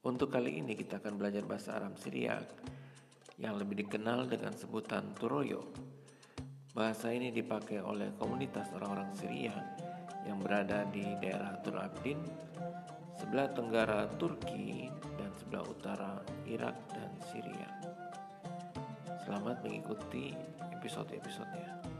Untuk kali ini kita akan belajar bahasa Arab Syriak yang lebih dikenal dengan sebutan Turoyo. Bahasa ini dipakai oleh komunitas orang-orang Syria yang berada di daerah Tur Abdin, sebelah tenggara Turki dan sebelah utara Irak dan Syria. Selamat mengikuti episode-episodenya.